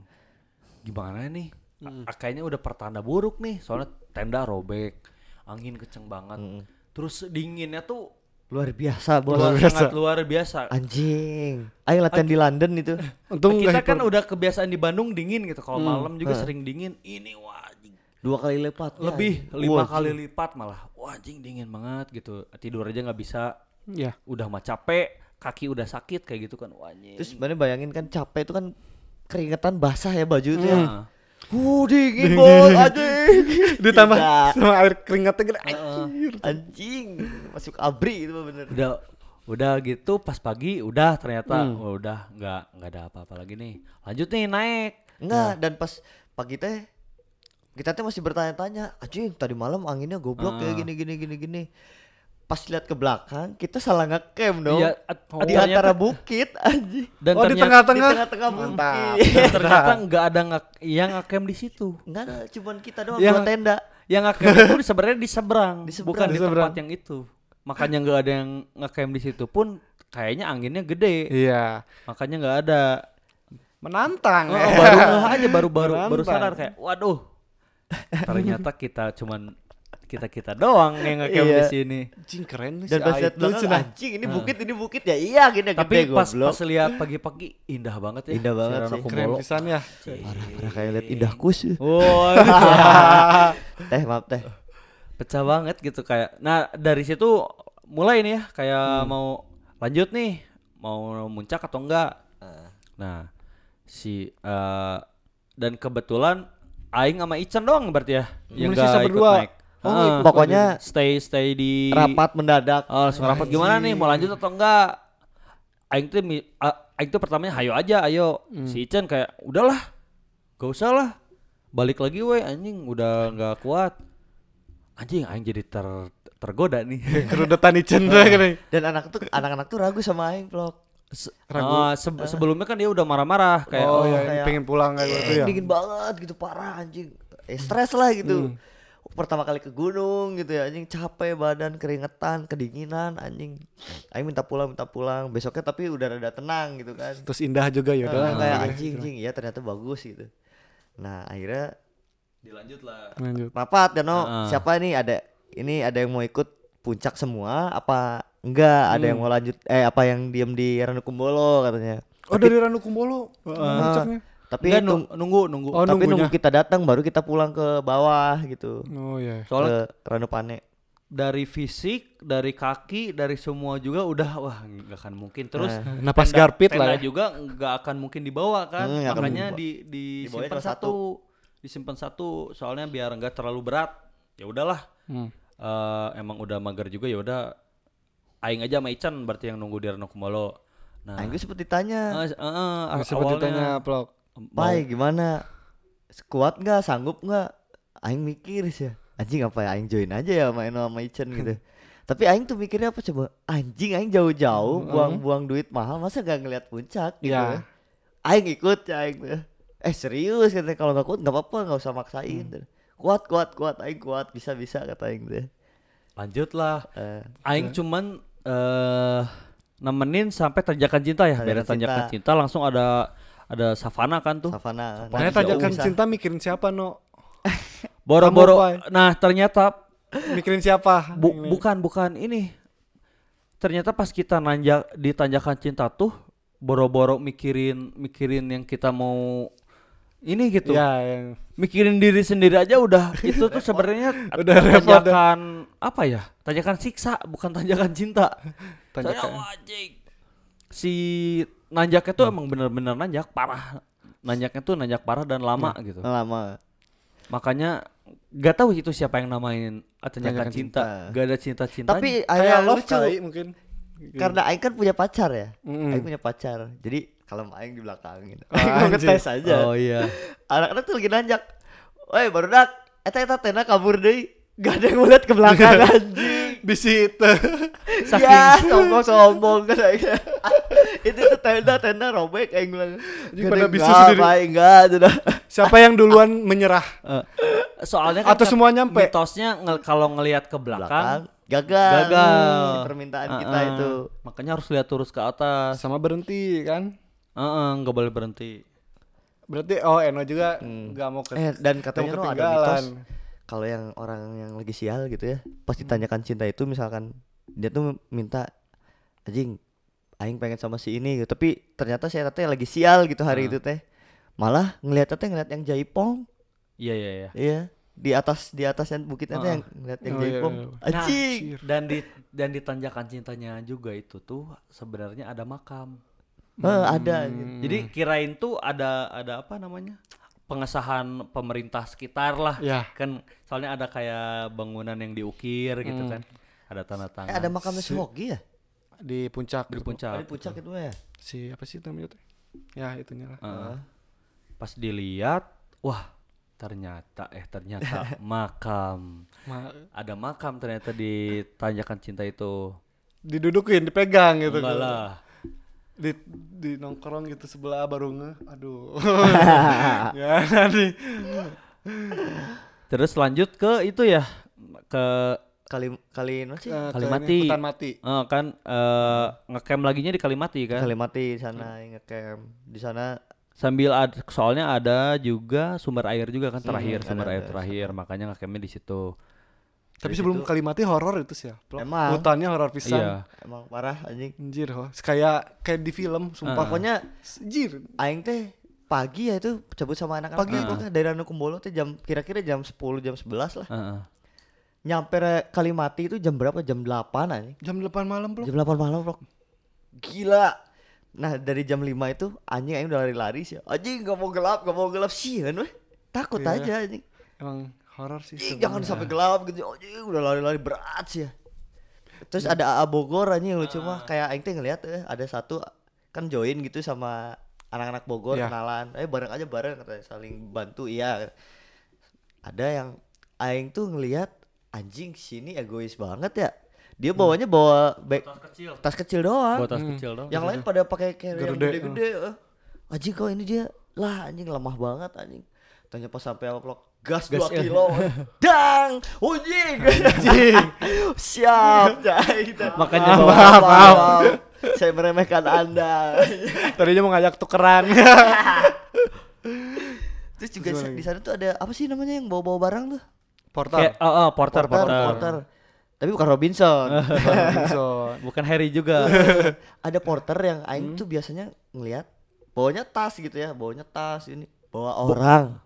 gimana nih A- kayaknya udah pertanda buruk nih soalnya tenda robek angin kenceng banget Mm. terus dinginnya tuh Luar biasa, Bos. luar biasa. sangat luar biasa Anjing. Ayo latihan di London itu. Untung kita kan udah kebiasaan di Bandung dingin gitu kalau malam juga Hah. sering dingin ini wah anjing. Dua kali lipat. lebih Ya, lima wah, kali lipat malah wah anjing dingin banget gitu tidur aja nggak bisa Ya. udah mah capek kaki udah sakit kayak gitu kan wah anjing Terus mana bayangin kan capek itu kan keringetan basah ya baju itu ya. Nah, Uh, dingin bos, anjing. Ditambah sama air keringatnya gede. heeh. Anjing, masuk abri itu bener. udah udah gitu pas pagi udah ternyata Hmm. oh, udah nggak nggak ada apa-apa lagi nih lanjut nih naik Enggak, dan pas pagi teh kita teh masih bertanya-tanya, anjing tadi malam anginnya goblok ya Ah. gini gini gini gini. Pas lihat ke belakang, kita salah ngecamp dong. Iya, at- Oh, di ternyata- antara bukit anjing. dan Oh di ternyata, Di tengah-tengah. tengah-tengah Mantap. bukit. dan ternyata nggak ada nggak yang ngecamp di situ Enggak ada, cuman kita doang Yang- dua tenda. yang ngecamp itu sebenarnya di seberang, Di seberang. bukan Di di, seberang. tempat yang itu makanya nggak ada yang ngecamp di situ pun kayaknya anginnya gede Iya. makanya nggak ada Menantang. Oh, ya. baru ngeh aja baru baru baru sadar kayak waduh ternyata kita cuman kita kita doang yang ngecamp di Iya. sini Anjing keren nih Dan si pas lihat Aibtu belakang, cenah. anjing ini bukit ini bukit ya iya gini tapi gede pas goblok. pas lihat pagi-pagi indah banget ya Indah banget si sih. Keren pisan ya. Parah, parah kayak lihat indah kus. Wah, teh maaf teh. pecah banget gitu kayak nah dari situ mulai nih ya kayak Hmm. mau lanjut nih mau muncak atau enggak nah si eh, dan kebetulan Aing sama Ican doang berarti ya yang Masih sisa nggak ikut berdua. naik Oh, ikut Pokoknya stay stay di rapat mendadak. Oh, langsung rapat gimana nih? Mau lanjut atau enggak? Aing tuh Aing tuh pertamanya hayo aja, ayo. Si Ican kayak udahlah. Gak usah lah. Balik lagi weh anjing udah nggak kuat. Anjing aing jadi ter tergoda nih. Kerudetan Ichen tuh gini. Dan anak tuh anak-anak tuh ragu sama aing vlog. Se- Ragu. eh, se- sebelumnya kan dia udah marah-marah kayak oh, oh, ya kayak- pengen pulang kayak gitu ya. dingin banget gitu parah anjing eh stres lah gitu Hmm. Pertama kali ke gunung gitu ya anjing capek badan keringetan kedinginan anjing aing minta pulang minta pulang besoknya tapi udah rada tenang gitu kan Terus indah juga ya udah. kayak anjing anjing ya ternyata bagus gitu nah akhirnya dilanjut lah. Lanjut. rapat dan no Heeh. siapa nih ada ini ada yang mau ikut puncak semua apa enggak ada yang mau lanjut eh apa yang diem di Ranukumbolo katanya Oh dari Ranukumbolo. puncaknya. Tapi Enggak, tung- nu- nunggu nunggu. Oh, tapi nunggunya. nunggu kita datang baru kita pulang ke bawah gitu Oh iya. Soalnya ke Ranupane dari fisik, dari kaki, dari semua juga udah wah nggak akan mungkin. Terus Nah, napas tenda- garpit lah tenda ya. juga nggak akan mungkin dibawa kan. Hmm, nggak akan Makanya di di Dibawanya simpan cuma satu. Disimpan satu soalnya biar nggak terlalu berat. Ya udahlah. Hmm. Eh, emang udah mager juga ya udah aing aja sama Ican berarti yang nunggu di Ranukumbolo. Nah, Aing gue sempet ditanya eh, eh, eh, Seperti awalnya tanya vlog. Pai gimana? Kuat nggak? Sanggup nggak? Aing mikir sih. Anjing apa ya? Aing join aja ya main sama Ichen gitu. Tapi Aing tuh mikirnya apa coba? Anjing Aing jauh-jauh buang-buang duit mahal masa gak ngeliat puncak gitu Ya. ya. Aing ikut ya Aing eh serius katanya. Kalau nggak kuat nggak apa-apa nggak usah maksain. Kuat kuat kuat. Aing kuat bisa bisa kata Aing tuh. Lanjut lah. Eh, Aing cuman eh nemenin sampai tanjakan cinta ya. Beres tanjakan cinta langsung ada ada savana kan tuh. Savana Nah, tanjakan jauh, cinta mikirin siapa no? Boro-boro. Nah, ternyata Mikirin siapa? bu- Ini. bukan bukan ini. Ternyata pas kita nanjak di tanjakan cinta tuh boro-boro mikirin mikirin yang kita mau ini gitu. Ya yang Mikirin diri sendiri aja udah itu tuh sebenarnya Udah repot tanjakan apa ya? Tanjakan siksa bukan tanjakan cinta. Tanjakan. Saya anjing. Si nanjaknya tuh emang bener-bener nanjak parah. Nanjaknya tuh nanjak parah dan lama gitu. lama Makanya gak tahu itu siapa yang namain Tanjakan cinta. Cinta. Gak ada cinta-cinta. tapi kayak yang love lucu kali mungkin. karena Aing kan punya pacar ya Mm-mm. Aing punya pacar jadi kalau Aing di belakang gitu Ah, Aing mau ngetes aja Oh iya. anak-anak tuh lagi nanjak Woi baru dak Eta eta tena kabur deh Gak ada yang mau lihat ke belakang anjing Di situ. Ya sombong-sombong kan Aing. Itu tuh tenda tenda robek Aing bilang "Gak pada ada yang bisu sendiri." Aing enggak siapa yang duluan menyerah? Eh, soalnya kan Atau semua nyampe? Mitosnya nge- kalau ngelihat ke belakang, Belakang gagal gagal. Si permintaan kita Uh-uh. itu Makanya harus lihat terus ke atas. Sama berhenti kan? Heeh, nggak boleh berhenti. Berarti oh Eno juga nggak mau ke Eh dan katanya mau ada mitos kalau yang orang yang lagi sial gitu ya pas ditanyakan cinta itu misalkan dia tuh minta anjing aing pengen sama si ini gitu tapi ternyata saya teh lagi sial gitu hari itu teh malah ngelihat teh ngeliat yang jaipong Iya iya iya. iya di atas di atasnya bukitnya teh yang ngeliat yang Oh, iya, jaipong iya. anjing Dan di dan di tanjakan cintanya juga itu tuh sebenarnya ada makam. Eh, ada gitu. Hmm. Jadi kirain tuh ada ada apa namanya? Pengesahan pemerintah sekitar lah. Ya. Kan soalnya ada kayak bangunan yang diukir gitu kan. Ada tanda tangan. eh ada makamnya si Hoki ya di puncak di gitu. puncak. di puncak itu ya Si apa sih namanya tuh? Ya itunya lah. Heeh. Pas dilihat, wah ternyata eh ternyata makam. Ma- Ada makam ternyata di tanjakan cinta itu. didudukin, dipegang gitu. Enggak lah. Di di nongkrong gitu sebelah baru nge. Aduh. ya nanti. Terus lanjut ke itu ya ke kali kali no sih ke Kalimati. ini, Hutan mati. eh, kan eh, ngecamp laginya di Kalimati kan. kali mati di sana ngecamp di sana Sambil ada soalnya ada juga sumber air juga kan terakhir Hmm, sumber ada, air ada. terakhir makanya ngecampnya di situ. Tapi Dari sebelum situ- Kalimati horor itu sih ya. Emang. Hutannya horor pisan. Iya. emang parah anjing Anjir, ho. kayak kayak di film, sumpah. pokoknya Anjir. aing teh pagi ya itu cabut sama anak-anak Pagi. pokoknya dari Ranukumbolo teh jam kira-kira jam 10 jam 11 lah Heeh. nyampe Kalimati itu jam berapa jam 8 anjing Jam 8 malam, Bro. jam 8 malam bro gila nah dari jam 5 itu anjing aing udah lari-lari sih anjing gak mau gelap gak mau gelap sih kan weh takut Iya. aja anjing Emang horor sih. Anjing, jangan sampai gelap gitu anjing udah lari-lari berat sih ya terus Iya. ada AA Bogor anjing yang lucu Ah. mah kayak aing teh ngeliat eh, ada satu kan join gitu sama anak-anak Bogor Iya. kenalan eh bareng aja bareng katanya saling bantu iya ada yang aing tuh ngelihat anjing sini egois banget ya dia bawanya bawa bag Tas kecil. tas kecil doang Buat tas kecil dong. yang lain pada pakai carry yang Gede, gede-gede eh. anjing kok ini dia lah anjing lemah banget anjing tanya pas sampai apa gas 2 Gas, ya. kilo dang anjing anjing siap jai gitu. Makanya Maaf, bawa- maaf, maaf. saya meremehkan anda Tadinya mau ngajak tukeran. terus juga di sana tuh ada apa sih namanya yang bawa-bawa barang tuh. Kayak oh, oh, porter, porter, porter. porter. tapi bukan Robinson Robinson. Bukan Harry juga. ada porter yang Hmm. aing tuh biasanya ngelihat bawanya tas gitu ya bawanya tas ini bawa orang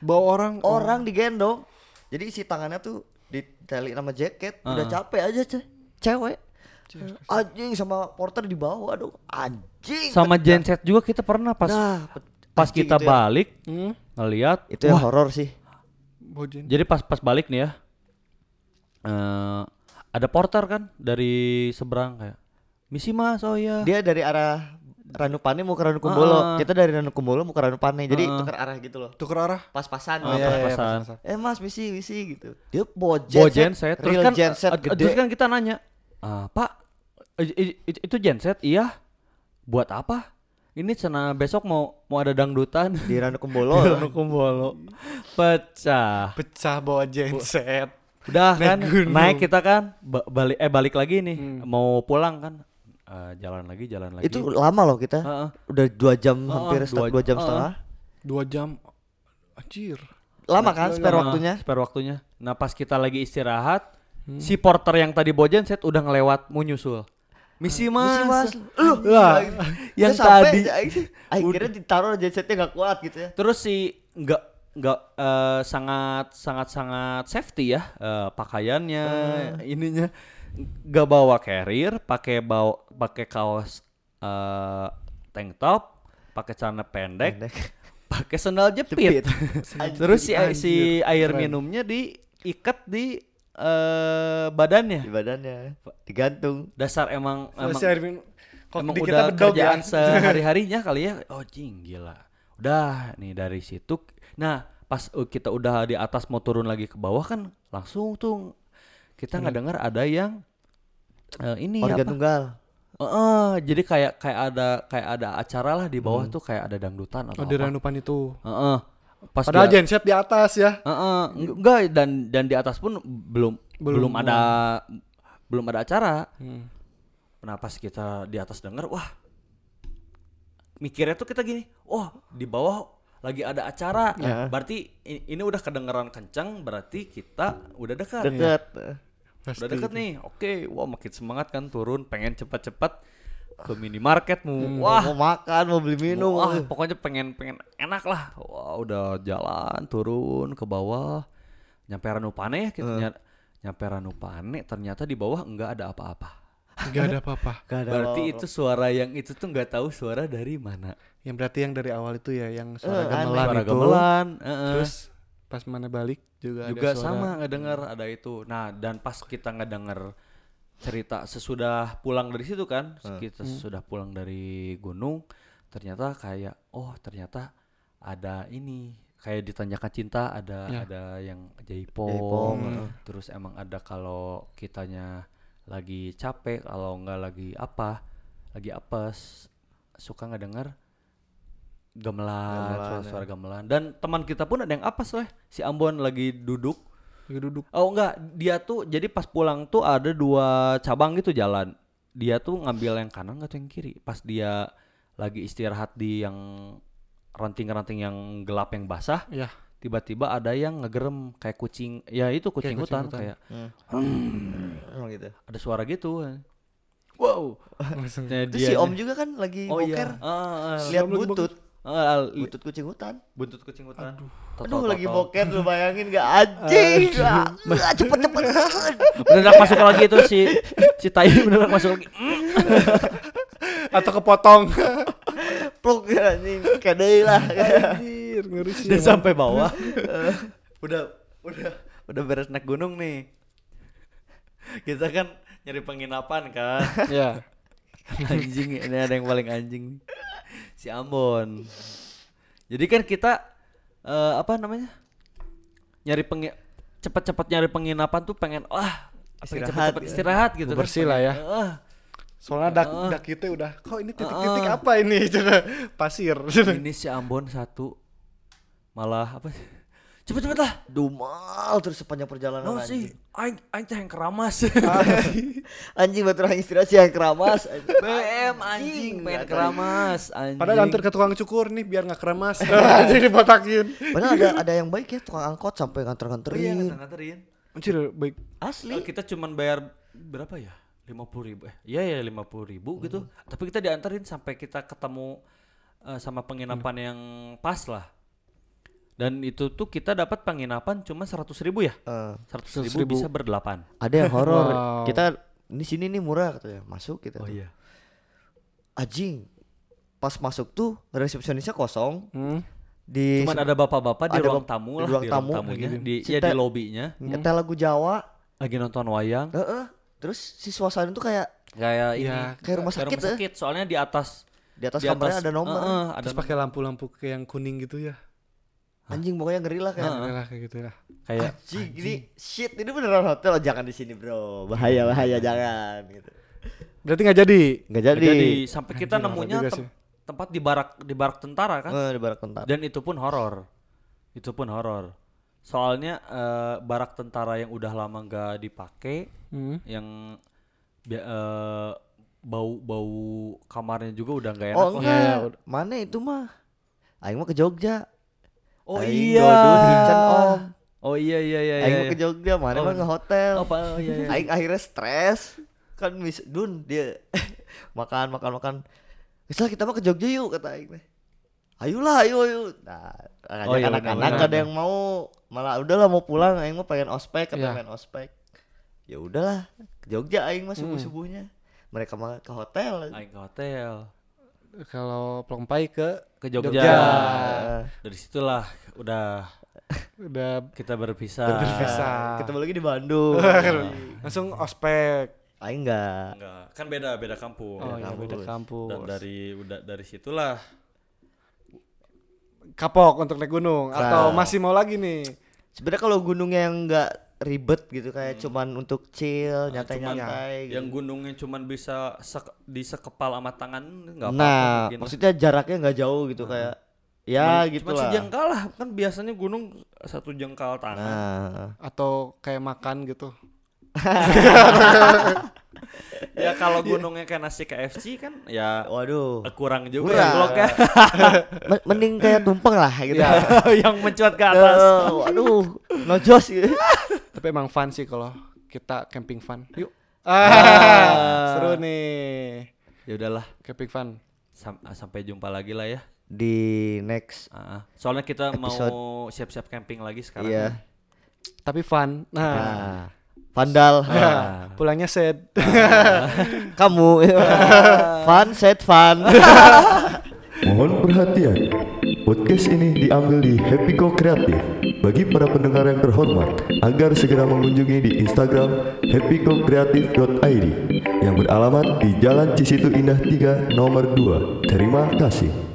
Bawa orang. oh. orang digendong jadi isi tangannya tuh ditali sama jaket udah Heeh. capek aja ce cewek anjing sama porter di bawah dong anjing Sama genset juga kita pernah pas nah pas kita itu ya. balik Hmm. ngeliat itu yang horor sih Bojin. Jadi pas pas balik nih ya. eh ada porter kan dari seberang kayak misi mas oh ya dia dari arah Ranupane mau ke Ranukumbolo. Heeh. kita dari Ranukumbolo mau ke Ranupane jadi Heeh. tukar arah gitu loh. Tuker arah. pas-pasan. Oh, gitu. iya, pas-pasan. eh mas misi misi gitu. Dia bawa bawa genset, genset terus kan genset eh, gede. terus kan kita nanya "Ah, pak itu genset iya. Buat apa? Ini cina besok mau mau ada dangdutan. Di Ranukumbolo. Kumbolo pecah. Pecah bawa genset. udah Naik kan gunung. naik kita kan ba- balik eh balik lagi nih. Hmm. mau pulang kan Eh, jalan lagi jalan lagi. Itu lama loh kita. Heeh. udah dua jam Heeh, hampir setengah dua- dua jam. heeh. setengah. Dua jam. Anjir. lama kan spare Nah, waktunya? spare waktunya. Nah pas kita lagi istirahat Hmm. si porter yang tadi bawa genset udah ngelewat mau nyusul. Misi mas, Misi, mas. Lu Lah, yang tadi. akhirnya ditaruh gensetnya nggak kuat gitu ya. Terus si nggak nggak eh, sangat sangat sangat safety ya eh, pakaiannya ininya nggak bawa carrier pakai bawa pakai kaos eh, tank top pakai celana pendek Pendek. pakai sandal jepit, Jepit. terus si Anjir, si air keren. minumnya diikat di eh, badannya di badannya digantung dasar emang emang, Masih air minum. Kok emang udah ya? kerjaan sehari harinya kali ya oh jing gila udah nih dari situ nah pas uh, kita udah di atas mau turun lagi ke bawah kan langsung tuh kita nggak dengar ada yang eh, ini organ apa tunggal Heeh, jadi kayak kayak ada kayak ada acara lah di bawah tuh kayak ada dangdutan atau Oh, di apa Ranupan itu. Heeh. pas Padahal dia- genset di atas ya. Heeh, eng- enggak dan dan di atas pun belum belum, Belum. ada belum ada acara. Hmm. Nah pas kita di atas denger, wah mikirnya tuh kita gini, wah di bawah lagi ada acara, Ya. berarti ini udah kedengeran kencang, berarti kita udah dekat, deket Pasti udah deket itu. nih, oke, wah makin semangat kan turun, pengen cepat-cepat ke minimarket mau, Hmm. wah, mau makan mau beli minum wah pokoknya pengen pengen enak lah, wah udah jalan turun ke bawah, nyampe Ranupane ya kita ny- nyampe Ranupane, ternyata di bawah enggak ada apa-apa. Gak ada apa-apa. Berarti itu suara yang itu tuh nggak tahu suara dari mana. Yang berarti yang dari awal itu ya yang suara aneh. gamelan suara itu. gamelan, heeh. Terus pas mana balik juga, juga ada suara. sama ngedenger ada itu. Nah, dan pas kita ngedenger cerita sesudah pulang dari situ kan, kita sudah pulang dari gunung, ternyata kayak oh, ternyata ada ini kayak ditanyakan cinta ada Ya. ada yang Jaipong, jaipong, heeh. terus emang ada kalau kitanya lagi capek kalau nggak lagi apa lagi apes suka ngedenger gamelan, Gamelan, suara-suara gamelan. Dan teman kita pun ada yang apes lah si Ambon lagi duduk. Lagi duduk. oh enggak. Dia tuh jadi pas pulang tuh ada dua cabang gitu jalan. Dia tuh ngambil yang kanan atau yang kiri. Pas dia lagi istirahat di yang ranting-ranting yang gelap yang basah Ya. tiba-tiba ada yang ngegerem kayak kucing. Ya itu kucing, kucing hutan, hutan. kayak Emang gitu. Ada suara gitu. Wow. Langsung. Nah, si Om juga kan lagi oh boker iya Ah, ah, lihat Si Lagi buntut ah, kucing hutan. Buntut kucing hutan. Aduh. Lagi boker lu bayangin gak anjing. Ah, cepet cepet beneran masuk lagi itu si si tai beneran masuk lagi. Atau kepotong. pluk ya anjing. Kayak deui lah. Anjir, ngeri sih. dan sampai bawah. Udah udah udah beres naik gunung nih. Kita kan nyari penginapan kan. Ya. anjing ini ada yang paling anjing nih. Si Ambon jadi kan kita eh, apa namanya nyari pengi cepet-cepet nyari penginapan tuh pengen wah pengen Istirahat, cepet-cepet ya. istirahat gitu kan. Bersih lah ya. Ah, Soalnya dak dak kita udah kok ini titik-titik apa ini? Pasir. ini si Ambon satu malah apa sih? Cepet-cepet lah. Dumal terus sepanjang perjalanan No anjing. sih, aing aing teh yang keramas. Anjing batu orang istirahat sih yang keramas. BM anjing pengen keramas anjing. Padahal antar ke tukang cukur nih biar nggak keremas. Jadi botakin. Padahal ada ada yang baik ya tukang angkot sampai Oh iya, nganter-nganterin. nganter-nganterin. Anjir baik. Asli. Eh, kita cuman bayar berapa ya? lima puluh ribu eh iya ya lima puluh ribu gitu tapi kita diantarin sampai kita ketemu eh, sama penginapan yang pas lah dan itu tuh kita dapat penginapan cuma seratus ribu ya Eh, seratus ribu, 100.000. bisa berdelapan ada yang horor. Wow. Kita di sini nih murah katanya. Masuk kita. tuh. iya Anjing. Pas masuk tuh resepsionisnya kosong. Hmm. Di cuman ada bapak-bapak di ada ruang tamu di lah ruang di ruang tamu, tamunya lagi di di- ya di Cinta- lobinya nyetel lagu Jawa. lagi nonton wayang Heeh. Terus si suasana tuh kayak kayak ini Ya, kayak rumah sakit, ya. sakit soalnya di atas di atas di kamarnya ada nomor. Heeh, ada Terus pakai lampu-lampu kayak yang kuning gitu ya. Anjing pokoknya ngeri lah kayak. Oke lah kayak gitu lah. kayak Anjing, ini shit ini beneran hotel Oh, jangan di sini bro. Bahaya bahaya jangan gitu. Berarti nggak jadi. nggak jadi, jadi. Sampai kita Anjir, nemunya tem- sih. tempat di barak di barak tentara kan? Eh, di barak tentara. Dan itu pun horor. Itu pun horor. Soalnya eh, barak tentara yang udah lama nggak dipakai Hmm. yang eh, bau bau kamarnya juga udah nggak enak oh enggak. Ya, udah. mana itu mah? Aing mah ke Jogja oh Aing iya. dodol hincen om oh iya iya iya Aing iya, mau ke Jogja mana Oh, mah ke hotel oh, oh, iya, iya. Aing akhirnya stres. Kan mis dun dia makan makan makan. Misal kita mah ke Jogja yuk kata Aing teh. Ayolah ayo ayo. Nah Oh, iya, anak-anak gak ada yang mau. Malah udahlah mau pulang Aing mah pengen ospek kata Iya. pengen ospek. Ya udahlah ke Jogja Aing mah subuh subuhnya mereka mah ke hotel. Aing ke hotel Kalau pelompai ke ke Jogja, Jogja. dari situlah udah udah kita berpisah, Berpisah. ketemu lagi di Bandung langsung ospek. Aing enggak enggak kan beda beda kampung Oh iya beda kampus. kampus. dan dari udah dari situlah Kapok untuk naik gunung atau Nah. masih mau lagi nih? sebenarnya kalau gunungnya yang enggak ribet gitu kayak cuman untuk chill nyantai-nyantai gitu. yang gunungnya cuman bisa sek- di sekepal sama tangan nggak apa-apa nah mungkin. maksudnya jaraknya nggak jauh gitu kayak ya gitu Cuman lah sejengkal lah kan biasanya gunung satu jengkal tangan nah Atau kayak makan gitu? ya kalau gunungnya kayak nasi KFC kan ya waduh kurang juga Kurang. ya bloknya Men- mending kayak tumpeng lah gitu yang mencuat ke atas Eh, waduh nojos gitu Tapi emang fun sih kalau kita camping fun. Yuk. Ah, seru nih. ya udahlah Camping fun. sam- sampai jumpa lagi lah ya di next Ah, soalnya kita mau Episode. siap-siap camping lagi sekarang iya Tapi fun. Nah, nah vandal pulangnya sad. kamu fun set fun Mohon perhatian, podcast ini diambil di Happy Go Kreatif. Bagi para pendengar yang terhormat, agar segera mengunjungi di Instagram happygokreatif.id yang beralamat di Jalan Cisitu Indah 3 nomor 2. Terima kasih.